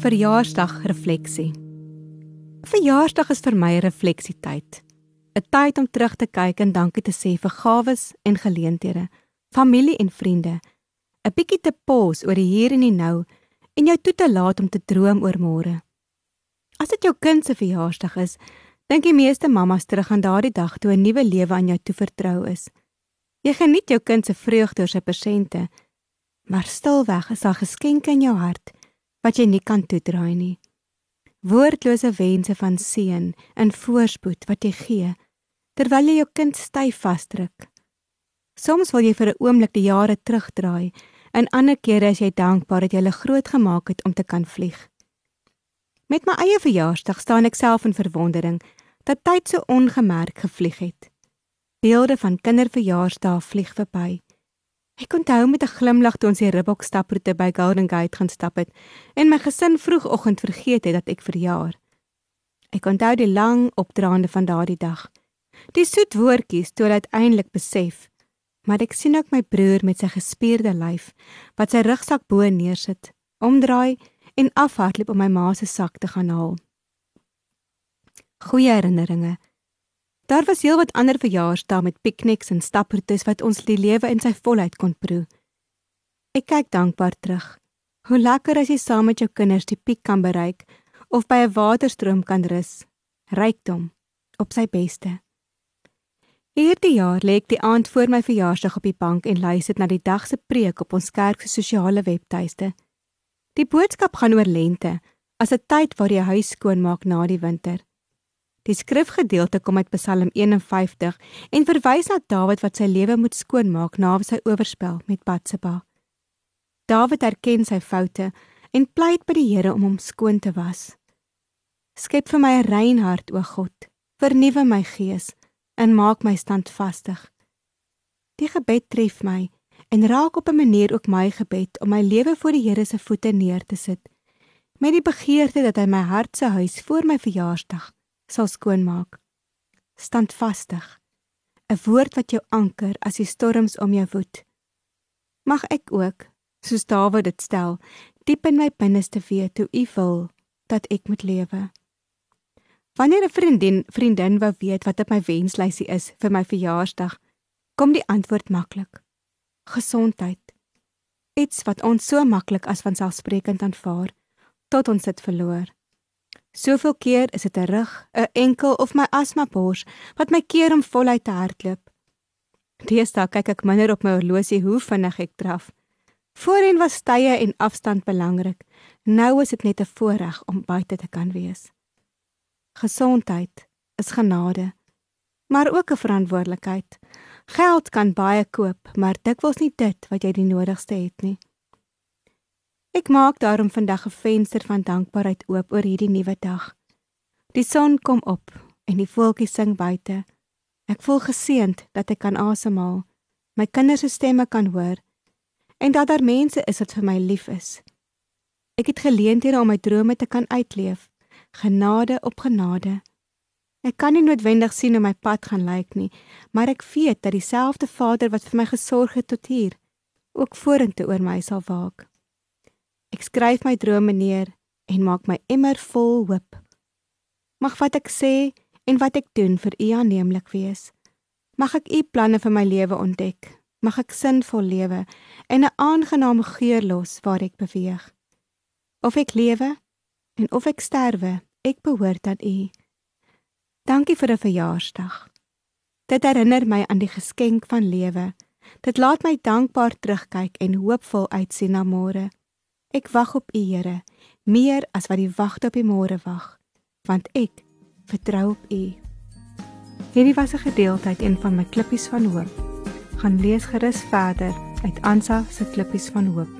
Verjaarsdag refleksie. Verjaarsdag is vir my 'n refleksietyd. 'n Tyd om terug te kyk en dankie te sê vir gawes en geleenthede, familie en vriende. 'n Bietjie te pos oor die hier en die nou en jou toe te laat om te droom oor môre. As dit jou kind se verjaarsdag is, dink die meeste mammas terug aan daardie dag toe 'n nuwe lewe aan jou toevertrou is. Jy geniet jou kind se vreugde oor sy persente, maar stilweg is daar geskenke in jou hart wat jy nie kan toedraai nie. Woordlose wense van seën en voorspoed wat jy gee terwyl jy jou kind styf vasdruk. Soms wil jy vir 'n oomblik die jare terugdraai, en ander kere is jy dankbaar dat jy hulle groot gemaak het om te kan vlieg. Met my eie verjaarsdag staan ek self in verwondering dat tyd so ongemerk gevlieg het. Beelde van kinderverjaarsdae vlieg verby. Ek onthou met 'n glimlag toe ons die Ribbok staproete by Golden Gate gaan stap het en my gesin vroegoggend vergeet het dat ek verjaar. Ek onthou die lang opdraande van daardie dag. Die soet woordjies toe uiteindelik besef, maar ek sien ook my broer met sy gespierde lyf wat sy rugsak bo neersit, omdraai en afhardloop om my ma se sak te gaan haal. Goeie herinneringe Daar was heelwat ander verjaarsdae met pikniks en staproetes wat ons die lewe in sy volheid kon proe. Ek kyk dankbaar terug. Hoe lekker as jy saam met jou kinders die piek kan bereik of by 'n waterstroom kan rus. Rykdom op sy beste. Hierdie jaar lê ek die aand voor my verjaarsdag op die bank en luister na die dag se preek op ons kerk se sosiale webtuiste. Die boodskap gaan oor lente, as 'n tyd waar jy huis skoonmaak na die winter. Die skrifgedeelte kom uit Psalm 51 en verwys na Dawid wat sy lewe moet skoonmaak na sy oorspel met Batseba. Dawid erken sy foute en pleit by die Here om hom skoon te was. Skep vir my 'n rein hart, o God, vernuwe my gees en maak my standvastig. Die gebed tref my en raak op 'n manier ook my gebed om my lewe voor die Here se voete neer te sit met die begeerte dat hy my hart se huis voor my verjaarsdag sal skoonmaak. Standvastig. 'n Woord wat jou anker as die storms om jou woed. Mag ek ook, soos Dawid dit stel, diep in my binneste weet hoe U wil dat ek moet lewe. Wanneer 'n vriendin vriendin wou weet wat op my wenslysie is vir my verjaarsdag, kom die antwoord maklik. Gesondheid. Iets wat ons so maklik as vanselfsprekend aanvaar tot ons dit verloor. Soveel keer is dit 'n rug, 'n enkel of my asmapors wat my keer om voluit te hardloop. Deesdae kyk ek minder op my horlosie hoe vinnig ek draf. Voorheen was tye en afstand belangrik. Nou is dit net 'n voorreg om buite te kan wees. Gesondheid is genade, maar ook 'n verantwoordelikheid. Geld kan baie koop, maar dikwels nie dit wat jy die nodigste het nie. Ek maak daarom vandag 'n venster van dankbaarheid oop oor hierdie nuwe dag. Die son kom op en die voeltjies sing buite. Ek voel geseënd dat ek kan asemhaal, my kinders se stemme kan hoor en dat daar mense is wat vir my lief is. Ek het geleenthede om my drome te kan uitleef, genade op genade. Ek kan nie noodwendig sien hoe my pad gaan lyk nie, maar ek weet dat dieselfde Vader wat vir my gesorg het tot hier, ook vorentoe oor my sal waak. Ek skryf my drome neer en maak my emmer vol hoop. Mag wat ek sê en wat ek doen vir U aanneemlik wees. Mag ek U planne vir my lewe ontdek. Mag ek sinvol lewe en 'n aangename geur los waar ek beweeg. Of ek lewe en of ek sterwe, ek behoort aan U. Dankie vir 'n verjaarsdag. Dit herinner my aan die geskenk van lewe. Dit laat my dankbaar terugkyk en hoopvol uitsien na môre. Ek wag op U, Here, meer as wat die wagte op die môre wag, want ek vertrou op U. Hierdie was 'n gedeelte uit een van my klippies van hoop. Gaan lees gerus verder uit Ansa se klippies van hoop.